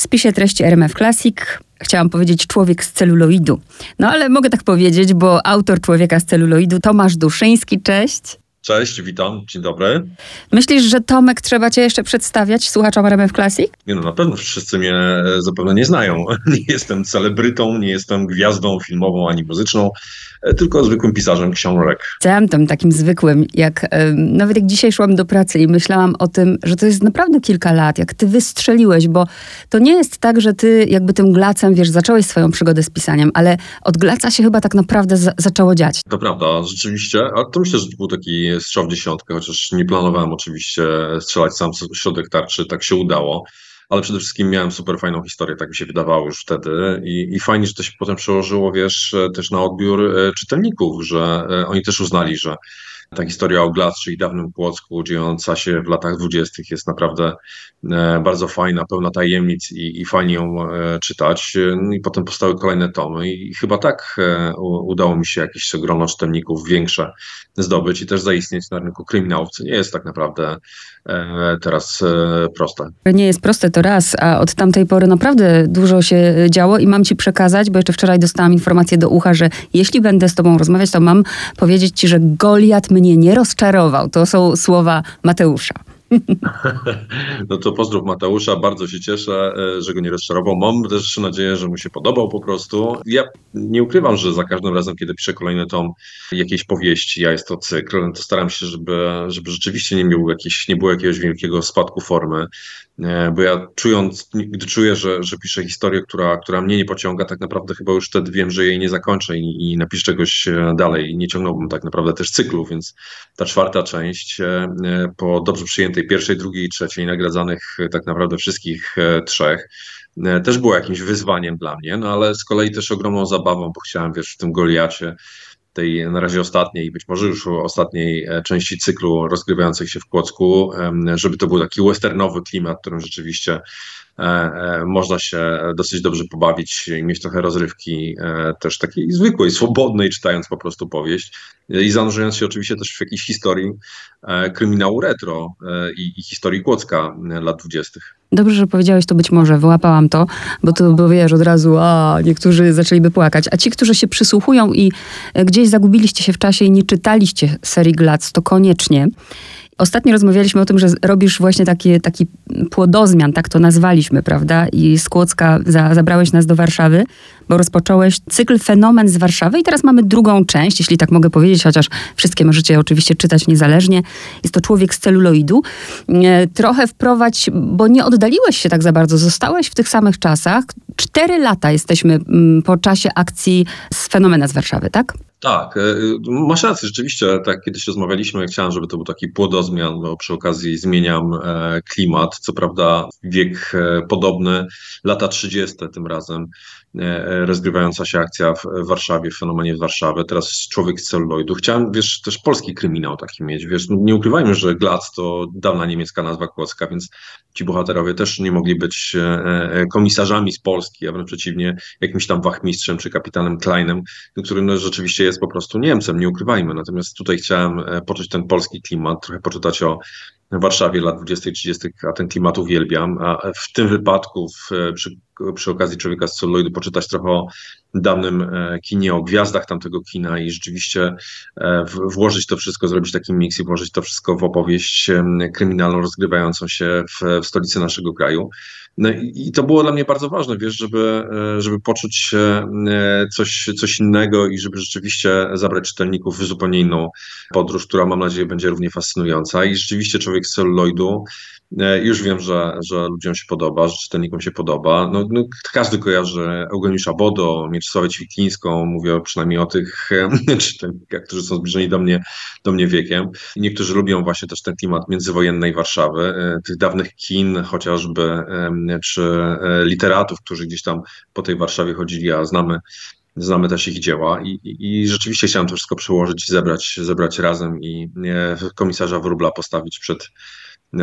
W spisie treści RMF Classic chciałam powiedzieć człowiek z celuloidu. No ale mogę tak powiedzieć, bo autor człowieka z celuloidu Tomasz Duszyński, cześć. Cześć, witam, dzień dobry. Myślisz, że Tomek trzeba cię jeszcze przedstawiać słuchaczom RMF Classic? Nie no, na pewno wszyscy mnie e, zapewne nie znają. Nie jestem celebrytą, nie jestem gwiazdą filmową ani muzyczną. E, tylko zwykłym pisarzem książek. Chciałam tam takim zwykłym, jak nawet jak dzisiaj szłam do pracy i myślałam o tym, że to jest naprawdę kilka lat, jak ty wystrzeliłeś, bo to nie jest tak, że ty jakby tym glacem, wiesz, zacząłeś swoją przygodę z pisaniem, ale od glaca się chyba tak naprawdę za zaczęło dziać. To prawda, rzeczywiście, a to myślę, że to był taki strzał w dziesiątkę, chociaż nie planowałem oczywiście strzelać sam w środek tarczy, tak się udało ale przede wszystkim miałem super fajną historię, tak mi się wydawało już wtedy. I, i fajnie, że to się potem przełożyło, wiesz, też na odbiór e, czytelników, że e, oni też uznali, że ta historia o Glas, czyli dawnym Płocku, dziejąca się w latach dwudziestych, jest naprawdę e, bardzo fajna, pełna tajemnic i, i fajnie ją e, czytać. No I potem powstały kolejne tomy i chyba tak e, udało mi się jakieś grono czytelników większe zdobyć i też zaistnieć na rynku kryminałów, co nie jest tak naprawdę teraz proste. Nie jest proste to raz, a od tamtej pory naprawdę dużo się działo i mam ci przekazać, bo jeszcze wczoraj dostałam informację do ucha, że jeśli będę z tobą rozmawiać, to mam powiedzieć ci, że Goliat mnie nie rozczarował. To są słowa Mateusza. No to pozdrów Mateusza, bardzo się cieszę, e, że go nie rozczarował. Mam też nadzieję, że mu się podobał po prostu. Ja nie ukrywam, że za każdym razem, kiedy piszę kolejny tom jakiejś powieści, ja jest to cykl, to staram się, żeby, żeby rzeczywiście nie, miał jakiś, nie było jakiegoś wielkiego spadku formy, bo ja czując, gdy czuję, że, że piszę historię, która, która mnie nie pociąga, tak naprawdę chyba już wtedy wiem, że jej nie zakończę i, i napiszę czegoś e, dalej. Nie ciągnąłbym tak naprawdę też cyklu, więc ta czwarta część po dobrze przyjętej tej pierwszej, drugiej i trzeciej, nagradzanych e, tak naprawdę wszystkich e, trzech, e, też było jakimś wyzwaniem dla mnie, no ale z kolei też ogromną zabawą, bo chciałem, wiesz, w tym Goliacie, tej na razie ostatniej, być może już ostatniej części cyklu rozgrywających się w Kłodzku, żeby to był taki westernowy klimat, którym rzeczywiście można się dosyć dobrze pobawić i mieć trochę rozrywki też takiej zwykłej, swobodnej, czytając po prostu powieść i zanurzując się oczywiście też w jakiejś historii e, kryminału retro e, i, i historii Kłodzka e, lat dwudziestych. Dobrze, że powiedziałeś to być może, wyłapałam to, bo to bo wiesz od razu, a niektórzy zaczęliby płakać. A ci, którzy się przysłuchują i gdzieś zagubiliście się w czasie i nie czytaliście serii Glac, to koniecznie. Ostatnio rozmawialiśmy o tym, że robisz właśnie taki, taki płodozmian, tak to nazwaliśmy, prawda? I z Kłodzka za, zabrałeś nas do Warszawy, bo rozpocząłeś cykl Fenomen z Warszawy i teraz mamy drugą część, jeśli tak mogę powiedzieć, chociaż wszystkie możecie oczywiście czytać niezależnie. Jest to Człowiek z celuloidu. E, trochę wprowadź, bo nie oddaliłeś się tak za bardzo, zostałeś w tych samych czasach. Cztery lata jesteśmy mm, po czasie akcji z Fenomena z Warszawy, tak? Tak, e, masz rację, rzeczywiście, tak kiedyś rozmawialiśmy, chciałem, żeby to był taki płodozmian, bo przy okazji zmieniam e, klimat, co prawda wiek e, podobny, lata 30 tym razem, rozgrywająca się akcja w Warszawie, w fenomenie w Warszawie, teraz człowiek z celuloidu. Chciałem, wiesz, też polski kryminał taki mieć, wiesz, no nie ukrywajmy, że Glac to dawna niemiecka nazwa kłodzka, więc ci bohaterowie też nie mogli być komisarzami z Polski, a wręcz przeciwnie, jakimś tam wachmistrzem czy kapitanem Kleinem, którym no, rzeczywiście jest po prostu Niemcem, nie ukrywajmy. Natomiast tutaj chciałem e, poczuć ten polski klimat, trochę poczytać o Warszawie lat 20-30, a ten klimat uwielbiam. A w tym wypadku, w, przy, przy okazji Człowieka z celuloidu, poczytać trochę o dawnym e, kinie, o gwiazdach tamtego kina i rzeczywiście e, włożyć to wszystko, zrobić taki miks i włożyć to wszystko w opowieść kryminalną rozgrywającą się w, w stolicy naszego kraju. No i to było dla mnie bardzo ważne, wiesz, żeby, e, żeby poczuć coś, coś innego i żeby rzeczywiście zabrać czytelników w zupełnie inną podróż, która mam nadzieję będzie równie fascynująca. I rzeczywiście człowiek z celuloidu już wiem, że, że ludziom się podoba, że czytelnikom się podoba. No, no każdy kojarzy Eugeniusza Bodo, Mieczysławę Ćwiklińską, mówię przynajmniej o tych e, czytelnikach, którzy są zbliżeni do mnie, do mnie wiekiem. I niektórzy lubią właśnie też ten klimat międzywojennej Warszawy, e, tych dawnych kin chociażby, czy literatów, którzy gdzieś tam po tej Warszawie chodzili, a znamy znamy też ich dzieła i, i, i, rzeczywiście chciałem to wszystko przełożyć, zebrać, zebrać razem i komisarza Wróbla postawić przed,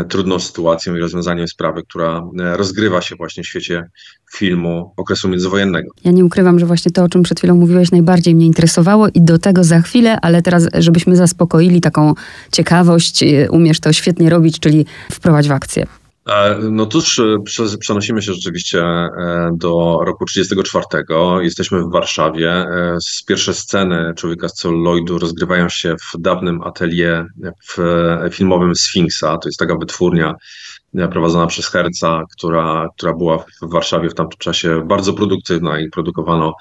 trudną sytuacją i rozwiązaniem sprawy, która e, rozgrywa się właśnie w świecie filmu okresu międzywojennego. Ja nie ukrywam, że właśnie to, o czym przed chwilą mówiłeś, najbardziej mnie interesowało i do tego za chwilę, ale teraz, żebyśmy zaspokoili taką ciekawość, e, umiesz to świetnie robić, czyli wprowadź w akcję. No tuż przenosimy się rzeczywiście do roku 1934. Jesteśmy w Warszawie. Pierwsze sceny Człowieka z celuloidu rozgrywają się w dawnym atelier w filmowym Sfinksa. To jest taka wytwórnia prowadzona przez Herca, która, która była w Warszawie w tamtym czasie bardzo produktywna i produkowano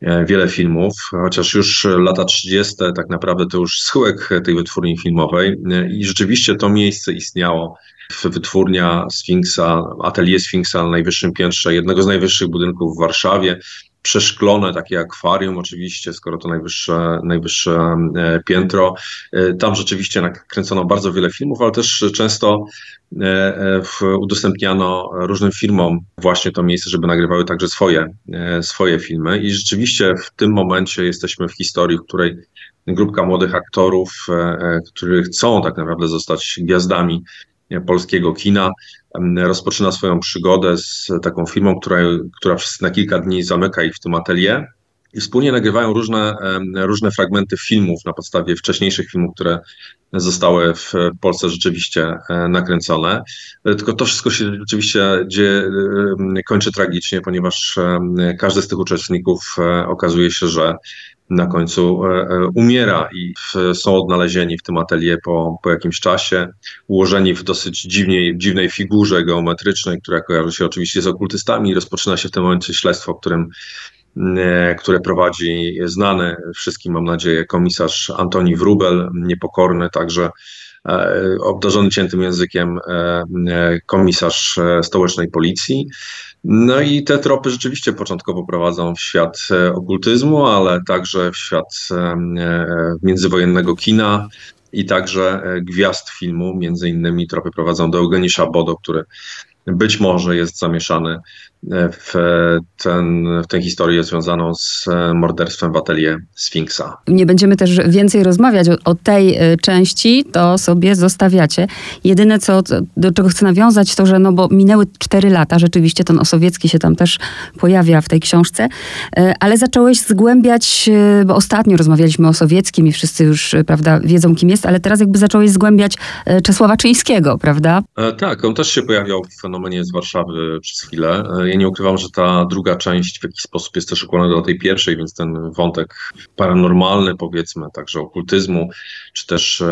e, wiele filmów, chociaż już lata 30. tak naprawdę to już schyłek tej wytwórni filmowej e, i rzeczywiście to miejsce istniało. Wytwórnia Sfinksa, atelier Sfinksa na najwyższym piętrze, jednego z najwyższych budynków w Warszawie, przeszklone, takie akwarium oczywiście, skoro to najwyższe, najwyższe e, piętro. E, tam rzeczywiście nakręcono bardzo wiele filmów, ale też często e, udostępniano różnym firmom właśnie to miejsce, żeby nagrywały także swoje, swoje filmy. I rzeczywiście w tym momencie jesteśmy w historii, w której grupka młodych aktorów, którzy chcą tak naprawdę zostać gwiazdami polskiego kina, rozpoczyna swoją przygodę z taką firmą, która, która na kilka dni zamyka ich w tym atelier i wspólnie nagrywają różne, różne fragmenty filmów na podstawie wcześniejszych filmów, które zostały w Polsce rzeczywiście e, nakręcone. Tylko to wszystko się rzeczywiście dzieje, kończy tragicznie, ponieważ każdy z tych uczestników e, okazuje się, że na końcu e, e, umiera i są odnalezieni w tym atelier po, po jakimś czasie, ułożeni w dosyć dziwnej, dziwnej figurze geometrycznej, która kojarzy się oczywiście z okultystami. Rozpoczyna się w tym momencie śledztwo, którym e, które prowadzi znany wszystkim, mam nadzieję, komisarz Antoni Wrubel, niepokorny także obdarzony ciętym językiem komisarz stołecznej policji. No i te tropy rzeczywiście początkowo prowadzą w świat e, okultyzmu, ale także w świat e, e, międzywojennego kina i także gwiazd filmu. Między innymi tropy prowadzą do Eugenisza Bodo, który być może jest zamieszany w, ten, w tę historię związaną z morderstwem w atelier Sfinksa. Nie będziemy też więcej rozmawiać o, o, tej e, części, to sobie zostawiacie. Jedyne, co, do czego chcę nawiązać, to, że no bo minęły cztery lata, rzeczywiście ten Osowiecki się tam też pojawia w tej książce, e, ale zacząłeś zgłębiać, e, bo ostatnio rozmawialiśmy o Sowieckim i wszyscy już, prawda, wiedzą kim jest, ale teraz jakby zacząłeś zgłębiać Czesława Czyńskiego, prawda? Tak, on też się pojawiał w fenomenie z Warszawy przez chwilę ja nie ukrywam, że ta druga część w jakiś sposób jest też ukłoniona do tej pierwszej, więc ten wątek paranormalny, powiedzmy, także okultyzmu, czy też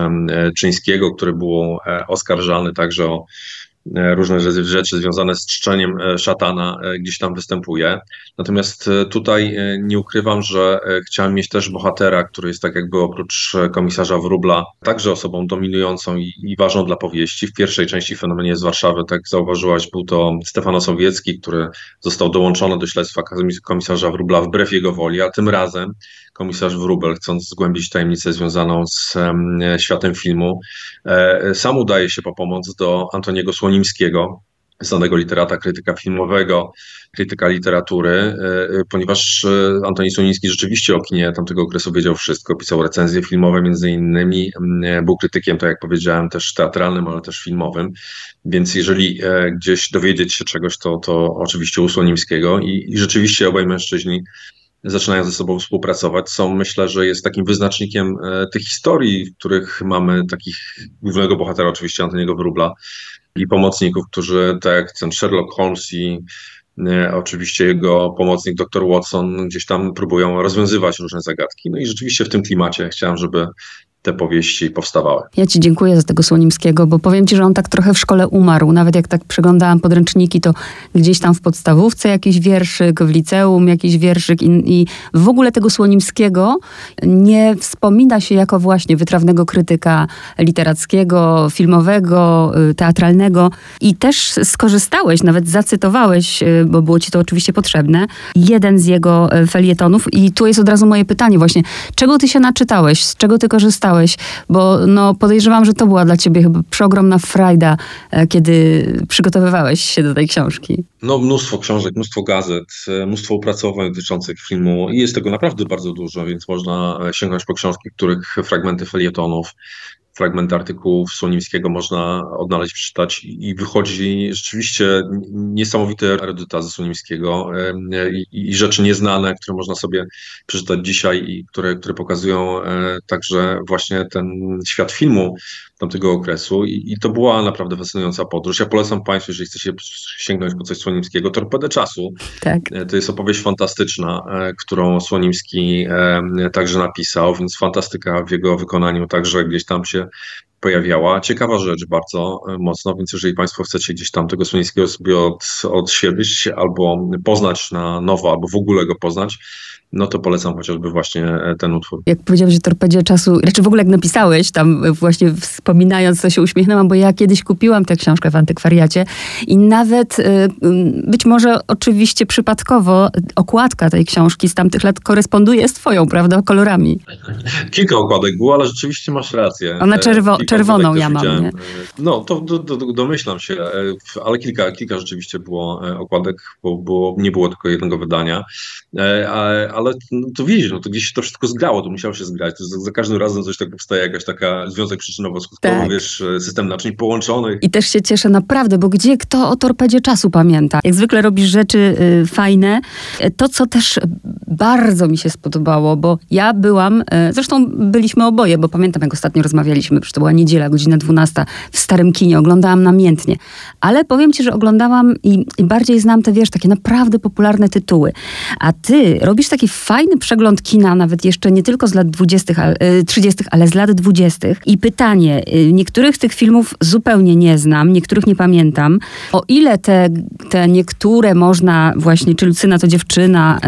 Czyńskiego, który był e, oskarżany także o E, różne rzeczy związane z czczeniem e, szatana e, gdzieś tam występuje. Natomiast tutaj nie ukrywam, że chciałem mieć też bohatera, który jest tak jakby oprócz komisarza Wróbla także osobą dominującą i, ważną dla powieści. W pierwszej części Fenomenie z Warszawy, tak zauważyłaś, był to Stefano Sowiecki, który został dołączony do śledztwa komisarza Wróbla wbrew jego woli, a tym razem komisarz Wróbel, chcąc zgłębić tajemnicę związaną z światem filmu, sam udaje się po pomoc do Antoniego Słonimskiego, Słonimskiego, znanego literata, krytyka filmowego, krytyka literatury, e, e, ponieważ e, Antoni Słoniński rzeczywiście o kinie tamtego okresu wiedział wszystko, pisał recenzje filmowe między innymi, był krytykiem, tak jak powiedziałem, też teatralnym, ale też filmowym, więc jeżeli gdzieś dowiedzieć się czegoś, to, to oczywiście u Słonimskiego i, i rzeczywiście obaj mężczyźni zaczynają ze sobą współpracować, są myślę, że jest takim wyznacznikiem tych historii, w których mamy takich głównego bohatera, oczywiście Antoniego Wróbla, i pomocników, którzy tak ten Sherlock Holmes i e, oczywiście jego pomocnik dr Watson gdzieś tam próbują rozwiązywać różne zagadki. No i rzeczywiście w tym klimacie chciałem, żeby te powieści powstawały. Ja Ci dziękuję za tego Słonimskiego, bo powiem Ci, że on tak trochę w szkole umarł. Nawet jak tak przeglądałam podręczniki, to gdzieś tam w podstawówce jakiś wierszyk, w liceum jakiś wierszyk i, i w ogóle tego Słonimskiego nie wspomina się jako właśnie wytrawnego krytyka literackiego, filmowego, y, teatralnego. I też skorzystałeś, nawet zacytowałeś, y, bo było Ci to oczywiście potrzebne, jeden z jego y, felietonów. I tu jest od razu moje pytanie właśnie, czego Ty się naczytałeś, z czego Ty korzystałeś bo no, podejrzewam, że to była dla ciebie chyba przeogromna frajda, e, kiedy przygotowywałeś się do tej książki. No mnóstwo książek, mnóstwo gazet, e, mnóstwo opracowań dotyczących filmu i jest tego naprawdę bardzo dużo, więc można e, sięgnąć po książki, których fragmenty felietonów fragmenty artykułów Słonimskiego można odnaleźć, przeczytać i wychodzi rzeczywiście niesamowity erudyta ze Słonimskiego i, i, rzeczy nieznane, które można sobie przeczytać dzisiaj i które, które pokazują e, także właśnie ten świat filmu tamtego okresu I, i to była naprawdę fascynująca podróż. Ja polecam Państwu, jeżeli chcecie sięgnąć po coś Słonimskiego, Torpedę Czasu. Tak. E, to jest opowieść fantastyczna, e, którą Słonimski także napisał, więc fantastyka w jego wykonaniu także gdzieś tam się pojawiała. Ciekawa rzecz bardzo e, mocno, więc jeżeli Państwo chcecie gdzieś tam tego Słonińskiego sobie od, odsiewieść albo poznać na nowo, albo w ogóle go poznać, no to polecam chociażby właśnie e, ten utwór. Jak powiedziałeś o torpedzie czasu, znaczy w ogóle jak napisałeś, tam właśnie wspominając, to się uśmiechnęłam, bo ja kiedyś kupiłam tę książkę w antykwariacie i nawet e, być może oczywiście przypadkowo okładka tej książki z tamtych lat koresponduje z twoją, prawda, kolorami. Kilka okładek było, ale rzeczywiście masz rację. Ona czerwo, czerwoną ja mam, nie? No, to do, do, domyślam się, e, ale kilka, kilka rzeczywiście było okładek, bo było, nie było tylko jednego wydania, ale ale no, to widzisz, no to gdzieś to wszystko zgrało, to musiało się zgrać. To za, za każdym razem coś tak powstaje, jakaś taka związek przyczynowo-skutkowy, tak. wiesz, system naczyń połączonych. I też się cieszę naprawdę, bo gdzie kto o torpedzie czasu pamięta? Jak zwykle robisz rzeczy y, fajne. To, co też bardzo mi się spodobało, bo ja byłam, y, zresztą byliśmy oboje, bo pamiętam, jak ostatnio rozmawialiśmy, przecież to była niedziela, godzina 12 w starym kinie, oglądałam namiętnie. Ale powiem ci, że oglądałam i, i bardziej znam te, wiesz, takie naprawdę popularne tytuły. A ty robisz taki fajny przegląd kina, nawet jeszcze nie tylko z lat 20., 30., ale z lat 20. I pytanie, y, niektórych tych filmów zupełnie nie znam, niektórych nie pamiętam. O ile te, te niektóre można właśnie, czy Lucyna to dziewczyna,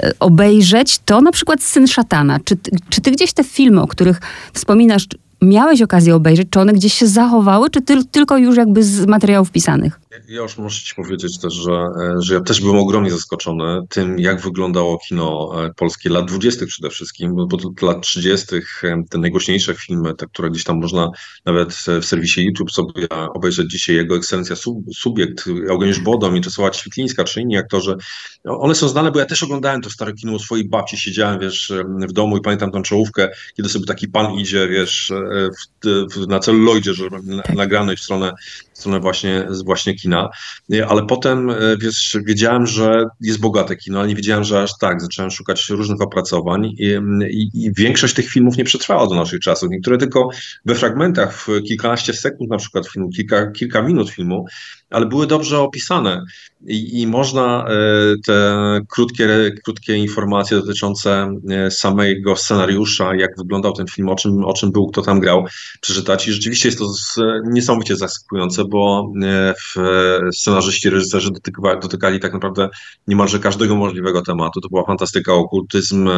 y, y, obejrzeć, to na przykład Syn Szatana. Czy, czy ty gdzieś te filmy, o których wspominasz, miałeś okazję obejrzeć, czy one gdzieś się zachowały, czy ty, tylko już jakby z materiałów pisanych? Ja już muszę ci powiedzieć też, że, e, że ja też byłem ogromnie zaskoczony tym, jak wyglądało kino e, polskie lat 20. przede wszystkim, bo do lat 30. E, te najgłośniejsze filmy, te, które gdzieś tam można nawet w serwisie YouTube sobie obejrzeć dzisiaj, jego ekscelencja sub, Subiekt, Eugeniusz Bodo, Mieczysława Świetlińska, czy inni aktorzy, one są znane, bo ja też oglądałem to stare kino u swojej babci, siedziałem, wiesz, w domu i pamiętam tą czołówkę, kiedy sobie taki pan idzie, wiesz, w, w, na celuloidzie, że nagrany w stronę stronę właśnie, właśnie kina, ale potem e, wiesz, wiedziałem, że jest bogate kino, ale nie wiedziałem, że aż tak. Zacząłem szukać różnych opracowań i, i, i większość tych filmów nie przetrwała do naszych czasów. Niektóre tylko we fragmentach, w kilkanaście sekund na przykład filmu, kilka, kilka minut filmu, ale były dobrze opisane i, i można e, te krótkie, krótkie informacje dotyczące e, samego scenariusza, jak wyglądał ten film, o czym, o czym był, kto tam grał, przeczytać. I rzeczywiście jest to niesamowicie zaskakujące, bo e, scenarzyści, reżyserzy dotykali, dotykali tak naprawdę niemalże każdego możliwego tematu. To była fantastyka, okultyzm,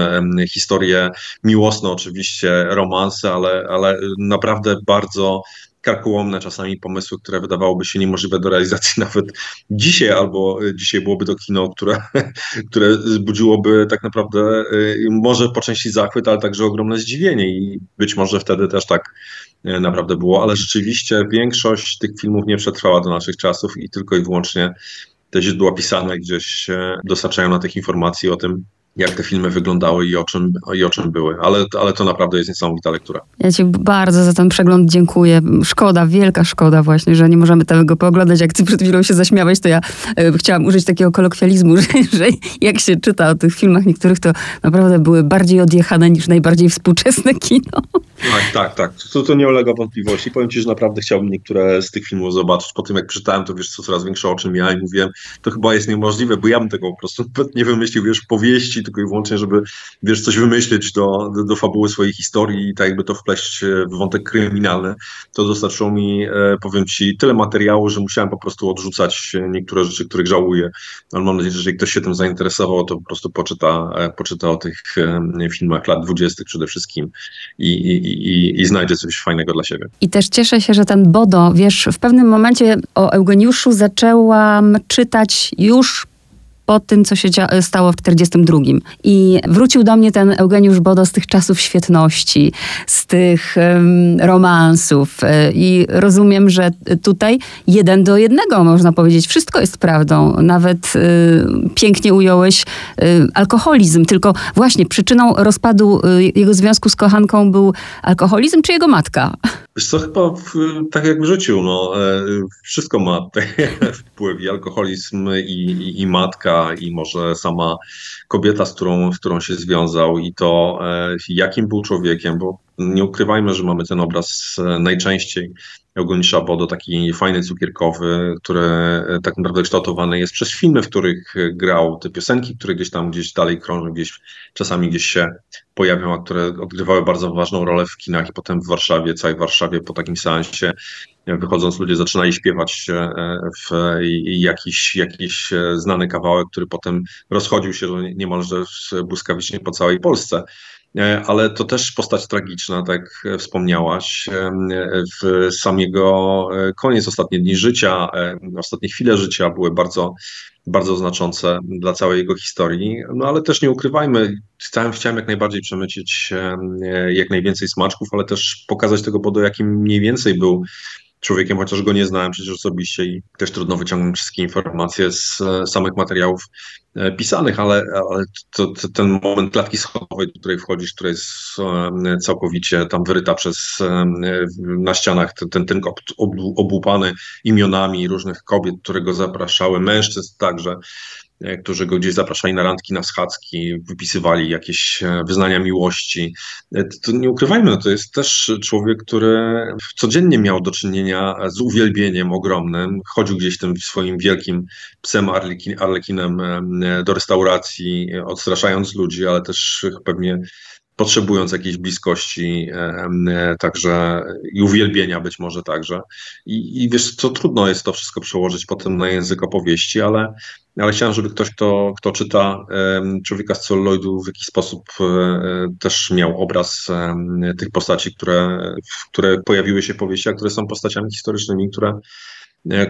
historie miłosne oczywiście, romanse, ale, ale naprawdę bardzo karkołomne czasami pomysły, które wydawałoby się niemożliwe do realizacji nawet dzisiaj, albo dzisiaj byłoby to kino, które, które budziłoby tak naprawdę e, może po części zachwyt, ale także ogromne zdziwienie. I być może wtedy też tak e, naprawdę było, ale rzeczywiście większość tych filmów nie przetrwała do naszych czasów i tylko i wyłącznie te źródła pisane gdzieś dostarczają na tych informacji o tym, jak te filmy wyglądały i o czym, i o czym były. Ale, ale to naprawdę jest niesamowita lektura. Ja Ci bardzo za ten przegląd dziękuję. Szkoda, wielka szkoda właśnie, że nie możemy tego pooglądać. Jak Ty przed chwilą się zaśmiałeś, to ja e, chciałam użyć takiego kolokwializmu, że, że jak się czyta o tych filmach niektórych, to naprawdę były bardziej odjechane niż najbardziej współczesne kino. Tak, tak, tak. To, to nie ulega wątpliwości. Powiem Ci, że naprawdę chciałbym niektóre z tych filmów zobaczyć. Po tym, jak przeczytałem, to wiesz, co coraz większe oczy miałem i mówiłem, to chyba jest niemożliwe, bo ja bym tego po prostu nie wymyślił, wiesz, powieści, tylko i wyłącznie, żeby, wiesz, coś wymyślić do, do, do fabuły swojej historii i tak jakby to wpleść w wątek kryminalny. To dostarczyło mi, e, powiem Ci, tyle materiału, że musiałem po prostu odrzucać niektóre rzeczy, których żałuję. Ale mam nadzieję, że jeżeli ktoś się tym zainteresował, to po prostu poczyta, e, poczyta o tych e, filmach lat dwudziestych przede wszystkim i, i, i, i znajdzie coś fajnego dla siebie. I też cieszę się, że ten Bodo, wiesz, w pewnym momencie o Eugeniuszu zaczęłam czytać już po tym, co się stało w 42. I wrócił do mnie ten Eugeniusz Bodo z tych czasów świetności, z tych um, romansów y, i rozumiem, że tutaj jeden do jednego można powiedzieć, wszystko jest prawdą. Nawet y, pięknie ująłeś y, alkoholizm, tylko właśnie przyczyną rozpadu y, jego związku z kochanką był alkoholizm czy jego matka? Wiesz co, chyba w, tak jak w życiu, no, e, wszystko ma wpływ i alkoholizm i, i, i, matka i może sama kobieta, z którą, z którą się związał i to e, jakim był człowiekiem, bo nie ukrywajmy, że mamy ten obraz e, najczęściej Eugenisza Bodo, taki fajny cukierkowy, który tak naprawdę kształtowany jest przez filmy, w których grał, te piosenki, które gdzieś tam gdzieś dalej krążą, gdzieś czasami gdzieś się pojawią, a które odgrywały bardzo ważną rolę w kinach i potem w Warszawie, całej Warszawie po takim seansie wychodząc ludzie zaczynali śpiewać e, w jakiś, jakiś e, znany kawałek, który potem rozchodził się niemalże błyskawicznie po całej Polsce. E, ale to też postać tragiczna, tak wspomniałaś. W sam jego koniec, ostatnie dni życia, ostatnie chwile życia były bardzo, bardzo znaczące dla całej jego historii. No ale też nie ukrywajmy, chciałem, chciałem jak najbardziej przemycić jak najwięcej smaczków, ale też pokazać tego Bodo, jakim mniej więcej był człowiekiem, chociaż go nie znałem przecież osobiście i też trudno wyciągnąć wszystkie informacje z e, samych materiałów e, pisanych, ale, ale to, to, ten moment klatki schodowej, do której wchodzisz, która jest e, całkowicie tam wyryta przez na ścianach, ten, ten, ten obłupany imionami różnych kobiet, które go zapraszały, mężczyzn także, którzy go gdzieś zapraszali na randki, na schadzki, wypisywali jakieś e, wyznania miłości. E, to nie ukrywajmy, no to jest też człowiek, który codziennie miał do czynienia z uwielbieniem ogromnym. Chodził gdzieś tym swoim wielkim psem Arlekin, Arlekinem do restauracji, odstraszając ludzi, ale też pewnie potrzebując jakiejś bliskości, także i uwielbienia być może także. I, I wiesz, co trudno jest to wszystko przełożyć potem na język opowieści, ale ale chciałem, żeby ktoś, kto, kto czyta Człowieka z celuloidu w jakiś sposób e, też miał obraz tych postaci, które, które pojawiły się w powieści, a które są postaciami historycznymi, które E,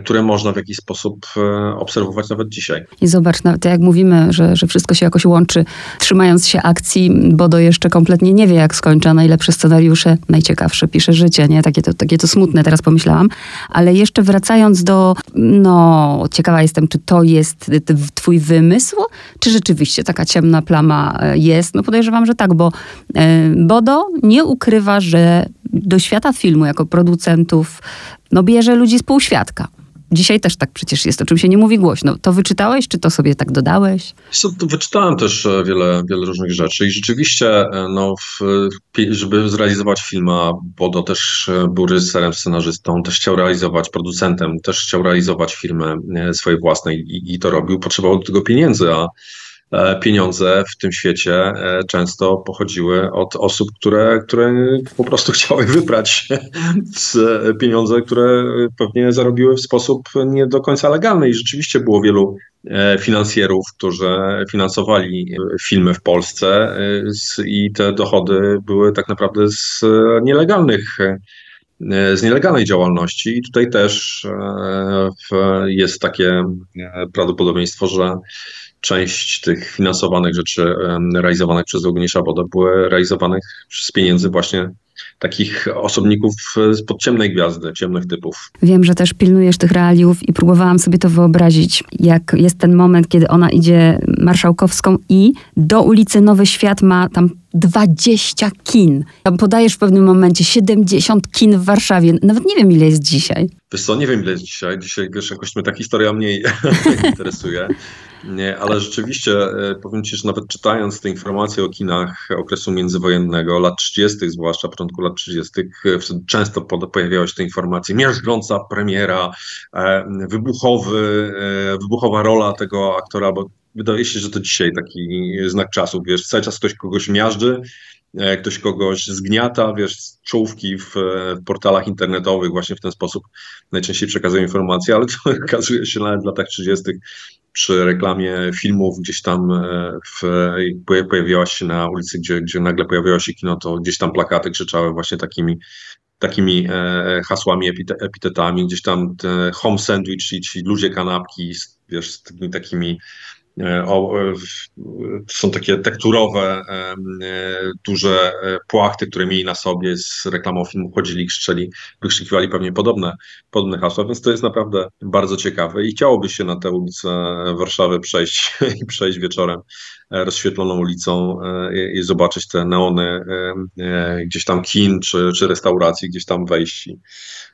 które można w jakiś sposób e, obserwować nawet dzisiaj. I zobacz, nawet jak mówimy, że, że wszystko się jakoś łączy, trzymając się akcji, Bodo jeszcze kompletnie nie wie, jak skończy, najlepsze scenariusze, najciekawsze pisze życie, nie? Takie to, takie to smutne teraz pomyślałam. Ale jeszcze wracając do, no, ciekawa jestem, czy to jest twój wymysł, czy rzeczywiście taka ciemna plama e, jest? No podejrzewam, że tak, bo Bodo nie ukrywa, że do świata filmu jako producentów no bierze ludzi z półświadka. Dzisiaj też tak przecież jest, o czym się nie mówi głośno. To wyczytałeś, czy to sobie tak dodałeś? Wyczytałem też e, wiele, wiele różnych rzeczy i rzeczywiście, e, no, w, żeby zrealizować film, a Bodo też e, był reżyserem, scenarzystą, też chciał realizować, producentem, też chciał realizować filmy swojej własnej i, i to robił. Potrzebował do tego pieniędzy, a pieniądze w tym świecie e, często pochodziły od osób, które, które po prostu chciały wybrać pieniądze, które pewnie zarobiły w sposób nie do końca legalny. I rzeczywiście było wielu e, finansjerów, którzy finansowali filmy w Polsce i te dochody były tak naprawdę z nielegalnych z nielegalnej działalności. I tutaj też jest takie prawdopodobieństwo, że część tych finansowanych rzeczy realizowanych przez Ognisza Woda były realizowanych z pieniędzy właśnie takich osobników z pod ciemnej gwiazdy, ciemnych typów. Wiem, że też pilnujesz tych realiów i próbowałam sobie to wyobrazić, jak jest ten moment, kiedy ona idzie marszałkowską i do ulicy Nowy Świat ma tam 20 kin. Podajesz w pewnym momencie 70 kin w Warszawie. Nawet nie wiem, ile jest dzisiaj. Wiesz co, nie wiem, ile jest dzisiaj. Dzisiaj, jakoś mnie ta historia mniej interesuje. Nie, ale rzeczywiście e, powiem Ci, że nawet czytając te informacje o kinach okresu międzywojennego, lat 30., zwłaszcza początku lat 30., e, często pojawiały się te informacje, miażdżąca premiera, e, wybuchowy, wybuchowa rola tego aktora, bo wydaje się, że to dzisiaj taki znak czasu, wiesz, cały czas ktoś kogoś miażdży, ktoś kogoś zgniata, wiesz, czołówki w, w, portalach internetowych właśnie w ten sposób najczęściej przekazują informacje, ale to okazuje się nawet w latach 30 przy reklamie filmów gdzieś tam e, w, pojawiała się na ulicy, gdzie, gdzie nagle pojawiało się kino, to gdzieś tam plakaty krzyczały właśnie takimi takimi e, hasłami, epitetami, gdzieś tam home sandwich, ci, ci ludzie kanapki, wiesz, z tymi takimi E, o, e, są takie tekturowe, e, duże płachty, które mieli na sobie z reklamą filmu, chodzili, krzyczeli, wykrzykiwali pewnie podobne, podobne hasła, więc to jest naprawdę bardzo ciekawe i chciałoby się na tę ulicę Warszawy przejść i przejść wieczorem rozświetloną ulicą i zobaczyć te neony gdzieś tam kin czy, czy restauracji, gdzieś tam wejść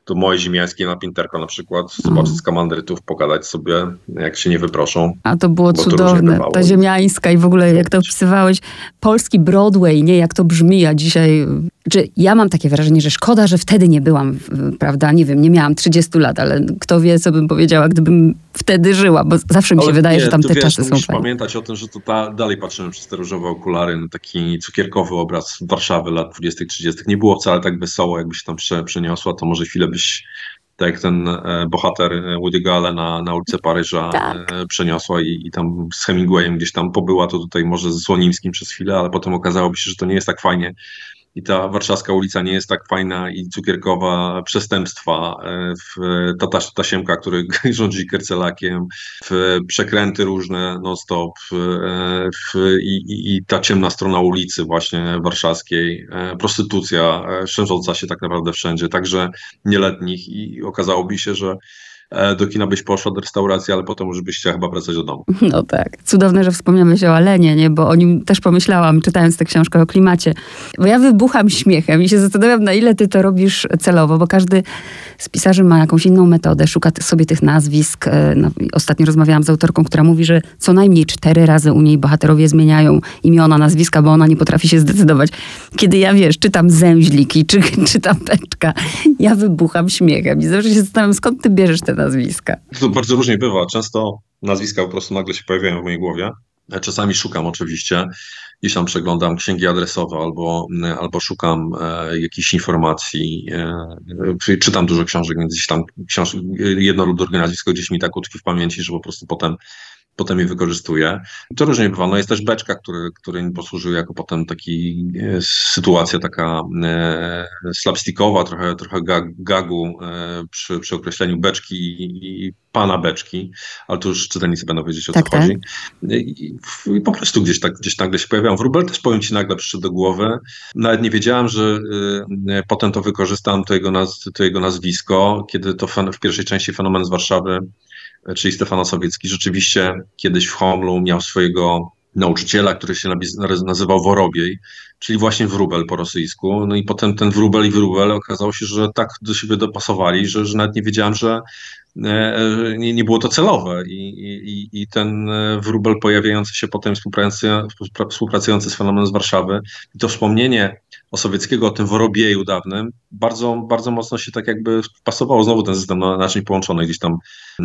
to moje ziemiańskie na Pinterko na przykład, zobaczyć mm. z komandrytów, pogadać sobie, jak się nie wyproszą. A to było cudowne, to ta ziemiańska i w ogóle jak to opisywałeś, polski Broadway, nie, jak to brzmi, a dzisiaj czy ja mam takie wrażenie, że szkoda, że wtedy nie byłam, prawda, nie wiem, nie miałam 30 lat, ale kto wie, co bym powiedziała, gdybym wtedy żyła, bo zawsze mi się ale wydaje, nie, że tam te wiesz, czasy są fajne. pamiętać o tym, że to ta, dalej patrzymy przez te różowe okulary na taki cukierkowy obraz Warszawy lat 20 30 Nie było wcale tak wesoło, jakby się tam prze, przeniosła, to może chwilę byś tak jak ten e, bohater e, Woody'ego Allena na ulicę Paryża tak. E, przeniosła i, i, tam z Hemingwayem gdzieś tam pobyła, to tutaj może z Słonimskim przez chwilę, ale potem okazałoby się, że to nie jest tak fajnie i ta warszawska ulica nie jest tak fajna i cukierkowa przestępstwa, e, w, ta, ta tasiemka, który rządzi kercelakiem, w przekręty różne non-stop e, w, i, i, ta ciemna strona ulicy właśnie warszawskiej, e, prostytucja szerząca się tak naprawdę wszędzie, także nieletnich. I okazałoby się, że do kina byś poszła, do restauracji, ale potem już byś chciała chyba wracać do domu. No tak. Cudowne, że wspomniałeś o Alenie, nie? bo o nim też pomyślałam, czytając tę książkę o klimacie. Bo ja wybucham śmiechem i się zastanawiam, na ile ty to robisz celowo, bo każdy z pisarzy ma jakąś inną metodę, szuka sobie tych nazwisk. E, no, ostatnio rozmawiałam z autorką, która mówi, że co najmniej cztery razy u niej bohaterowie zmieniają imiona, nazwiska, bo ona nie potrafi się zdecydować. Kiedy ja, wiesz, czytam Zęźliki, czy czytam Peczka, ja wybucham śmiechem i zawsze się zastanawiam, skąd ty bierzesz te nazwiska? To bardzo różnie bywa. Często nazwiska po prostu nagle się pojawiają w mojej głowie. Czasami szukam oczywiście, gdzieś tam przeglądam księgi adresowe albo, albo szukam e, jakichś informacji, e, czytam dużo książek, więc gdzieś tam książ jedno lub drugie nazwisko gdzieś mi tak utkwi w pamięci, że po prostu potem potem je wykorzystuje. To różnie bywa. No jest też beczka, który, który mi posłużył jako potem taki e, sytuacja taka e, slapstickowa, trochę, trochę gagu e, przy, przy określeniu beczki i, i pana beczki, ale to już czytelnicy będą wiedzieć o tak, co tak. chodzi. I, I, po prostu gdzieś tak gdzieś nagle się pojawiają. Wróbel też powiem ci nagle przyszedł do głowy. Nawet nie wiedziałem, że y, potem to wykorzystam, to jego, naz, to jego nazwisko, kiedy to fen, w pierwszej części Fenomen z Warszawy czyli Stefan Osowiecki, rzeczywiście kiedyś w Homlu miał swojego nauczyciela, który się nazywał Worobiej, czyli właśnie wróbel po rosyjsku. No i potem ten wróbel i wróbel okazało się, że tak do siebie dopasowali, że, że nawet nie wiedziałem, że e, e, nie, nie było to celowe. I, i, i ten e, wróbel pojawiający się potem współpracujący, współpracujący z fenomenem z Warszawy, i to wspomnienie Osowieckiego o tym Worobieju dawnym, bardzo, bardzo mocno się tak jakby wpasowało. Znowu ten system naczyń połączonych gdzieś tam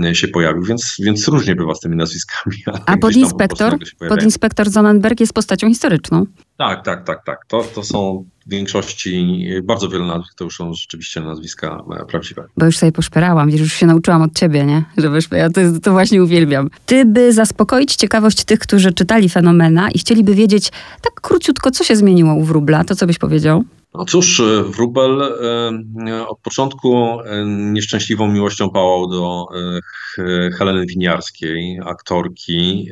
e, się pojawił, więc, więc różnie bywa z tymi nazwiskami. A podinspektor, podinspektor Zonenberg jest postacią historyczną. Tak, tak, tak, tak. To, to są w większości, bardzo wiele nazwisk to już są rzeczywiście nazwiska e, prawdziwe. Bo już sobie poszperałam, już się nauczyłam od ciebie, nie? Żebyś, ja to, to właśnie uwielbiam. Ty, by zaspokoić ciekawość tych, którzy czytali Fenomena i chcieliby wiedzieć tak króciutko, co się zmieniło u Wróbla, to co byś powiedział? No cóż, e, Wróbel e, od początku e, nieszczęśliwą miłością pałał do Heleny Winiarskiej, aktorki,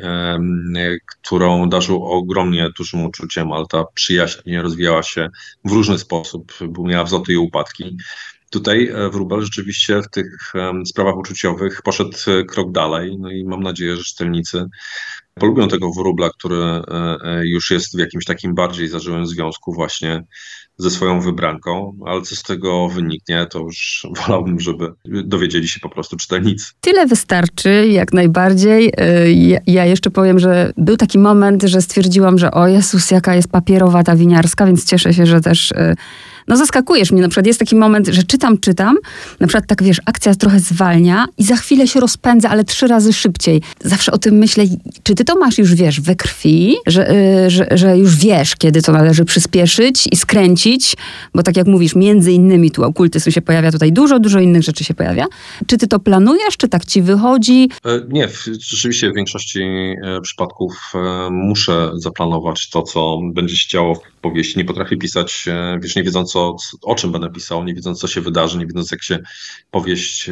którą darzył ogromnie dużym uczuciem, ale ta przyjaźń rozwijała się w różny sposób, miała wzloty i upadki. Tutaj Wróbel rzeczywiście w tych sprawach uczuciowych poszedł krok dalej, no i mam nadzieję, że czytelnicy polubią tego wróbla, który już jest w jakimś takim bardziej zażyłym związku właśnie ze swoją wybranką, ale co z tego wyniknie, to już wolałbym, żeby dowiedzieli się po prostu czytelnicy. Tyle wystarczy, jak najbardziej. Y, ja jeszcze powiem, że był taki moment, że stwierdziłam, że o Jezus, jaka jest papierowa ta winiarska, więc cieszę się, że też no zaskakujesz mnie. Na przykład jest taki moment, że czytam, czytam, na przykład tak wiesz, akcja trochę zwalnia i za chwilę się rozpędza, ale trzy razy szybciej. Zawsze o tym myślę, czy ty to masz już, wiesz, we krwi, że, yy, że, że już wiesz, kiedy to należy przyspieszyć i skręcić, bo tak jak mówisz, między innymi tu okultyzm się pojawia, tutaj dużo, dużo innych rzeczy się pojawia. Czy ty to planujesz, czy tak ci wychodzi? E, nie, rzeczywiście w większości e, przypadków e, muszę zaplanować to, co będzie się działo powieści. Nie potrafię pisać, wiesz, nie wiedząc o, o czym będę pisał, nie wiedząc co się wydarzy, nie wiedząc jak się powieść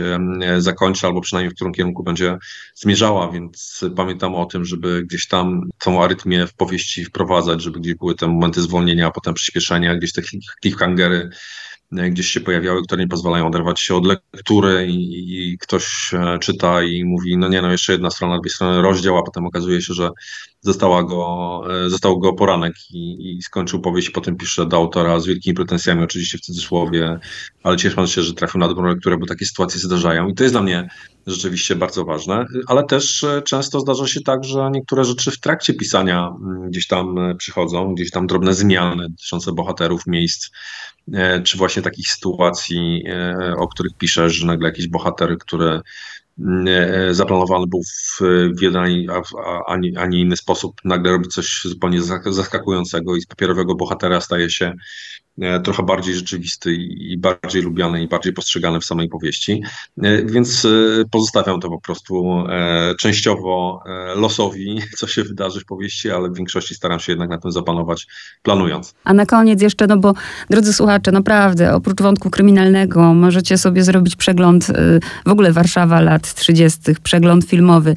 zakończy, albo przynajmniej w którym kierunku będzie zmierzała, więc pamiętam o tym, żeby gdzieś tam tą arytmię w powieści wprowadzać, żeby gdzieś były te momenty zwolnienia, a potem przyspieszenia, gdzieś te cliffhangery E, gdzieś się pojawiały, które nie pozwalają oderwać się od lektury i, i, ktoś e, czyta i mówi, no nie, no jeszcze jedna strona, dwie strony rozdział, a potem okazuje się, że została go, e, został go poranek i, i skończył powieść, potem pisze do autora z wielkimi pretensjami, oczywiście w cudzysłowie, ale cieszę się, że trafił na dobrą lekturę, bo takie sytuacje zdarzają. I to jest dla mnie rzeczywiście bardzo ważne, ale też często zdarza się tak, że niektóre rzeczy w trakcie pisania mm, gdzieś tam przychodzą, gdzieś tam drobne zmiany dotyczące bohaterów, miejsc, E, czy właśnie takich sytuacji, e, o których piszesz, że nagle jakiś bohater, który mm, e, zaplanowany był w, jeden, a, a, nie inny sposób, nagle robi coś zupełnie zaskakującego i z papierowego bohatera staje się E, trochę bardziej rzeczywisty i bardziej lubiany i bardziej postrzegany w samej powieści. E, więc e, pozostawiam to po prostu częściowo losowi, co się wydarzy w powieści, ale w większości staram się jednak na tym zapanować, planując. A na koniec jeszcze, no bo drodzy słuchacze, naprawdę, oprócz wątku kryminalnego, możecie sobie zrobić przegląd w ogóle Warszawa lat 30., przegląd filmowy.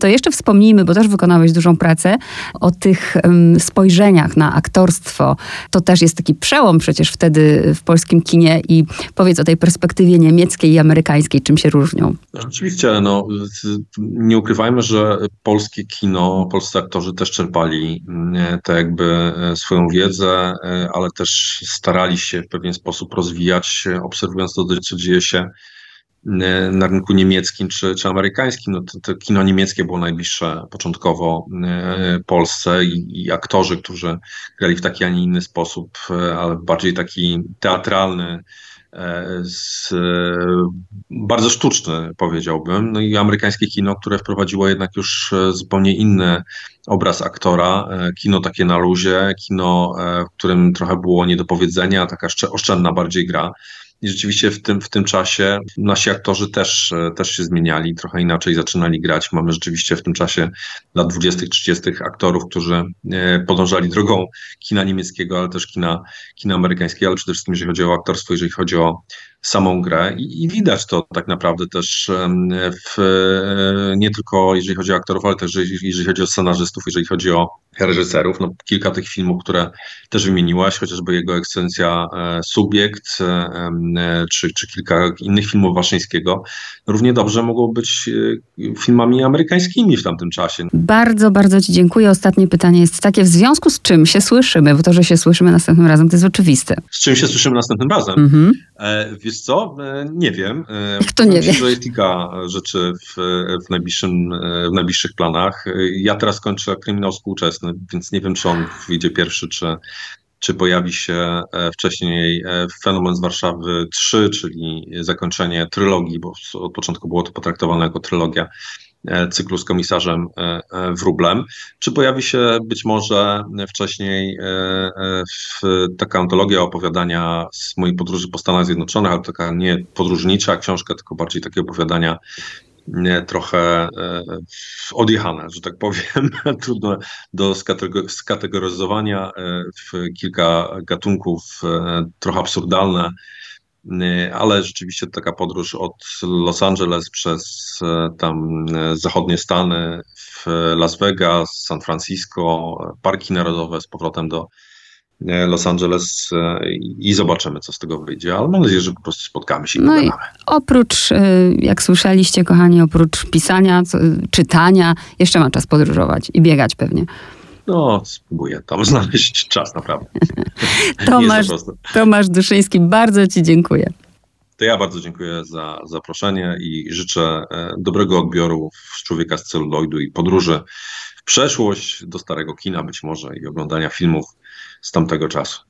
To jeszcze wspomnijmy, bo też wykonałeś dużą pracę, o tych spojrzeniach na aktorstwo. To też jest taki przełom przecież wtedy w polskim kinie i powiedz o tej perspektywie niemieckiej i amerykańskiej, czym się różnią. Rzeczywiście, no, nie ukrywajmy, że polskie kino, polscy aktorzy też czerpali mm, te jakby e, swoją wiedzę, e, ale też starali się w pewien sposób rozwijać, obserwując to, co dzieje się na rynku niemieckim czy, czy amerykańskim. No to, to kino niemieckie było najbliższe początkowo e, Polsce i, i, aktorzy, którzy grali w taki, a nie inny sposób, e, ale bardziej taki teatralny, z, bardzo sztuczny, powiedziałbym. No i amerykańskie kino, które wprowadziło jednak już zupełnie inny obraz aktora, kino takie na luzie, kino, w którym trochę było nie do powiedzenia, taka oszczędna bardziej gra. I rzeczywiście w tym, w tym czasie nasi aktorzy też, e, też się zmieniali, trochę inaczej zaczynali grać. Mamy rzeczywiście w tym czasie lat 20., 30. aktorów, którzy e, podążali drogą kina niemieckiego, ale też kina, kina amerykańskiego, ale przede wszystkim jeżeli chodzi o aktorstwo, jeżeli chodzi o samą grę i, i widać to tak naprawdę też w, e, nie tylko jeżeli chodzi o aktorów, ale też jeżeli chodzi o scenarzystów, jeżeli chodzi o reżyserów. No, kilka tych filmów, które też wymieniłaś, chociażby jego ekscelencja e, Subiekt, e, czy, czy kilka innych filmów Waszyńskiego, równie dobrze mogą być filmami amerykańskimi w tamtym czasie. Bardzo, bardzo Ci dziękuję. Ostatnie pytanie jest takie, w związku z czym się słyszymy, bo to, że się słyszymy następnym razem, to jest oczywiste. Z czym się słyszymy następnym razem? Mhm. Wiesz co? E, nie wiem. Jak to nie wiem? Jest kilka rzeczy w, w, najbliższym, w najbliższych planach. Ja teraz kończę kryminał współczesny, więc nie wiem, czy on wyjdzie pierwszy, czy, czy pojawi się e, wcześniej e, Fenomen z Warszawy 3, czyli zakończenie trylogii, bo od początku było to potraktowane jako trylogia E, cyklu z komisarzem e, e, Wróblem. Czy pojawi się być może wcześniej taka antologia opowiadania z mojej podróży po Stanach Zjednoczonych, ale taka nie podróżnicza książka, tylko bardziej takie opowiadania trochę odjechane, że tak powiem, trudno do skategoryzowania w kilka gatunków, trochę absurdalne, ale rzeczywiście taka podróż od Los Angeles przez e, tam e, zachodnie Stany, w Las Vegas, San Francisco, parki narodowe z powrotem do e, Los Angeles i zobaczymy, co z tego wyjdzie, ale mam nadzieję, że po prostu spotkamy się i no i oprócz, jak słyszeliście, kochani, oprócz pisania, czytania, jeszcze ma czas podróżować i biegać pewnie. No, spróbuję tam znaleźć czas, naprawdę. Tomasz, Tomasz Duszyński, bardzo Ci dziękuję. To ja bardzo dziękuję za zaproszenie i życzę e, dobrego odbioru człowieka z celuloidu i podróży w przeszłość do starego kina być może i oglądania filmów z tamtego czasu.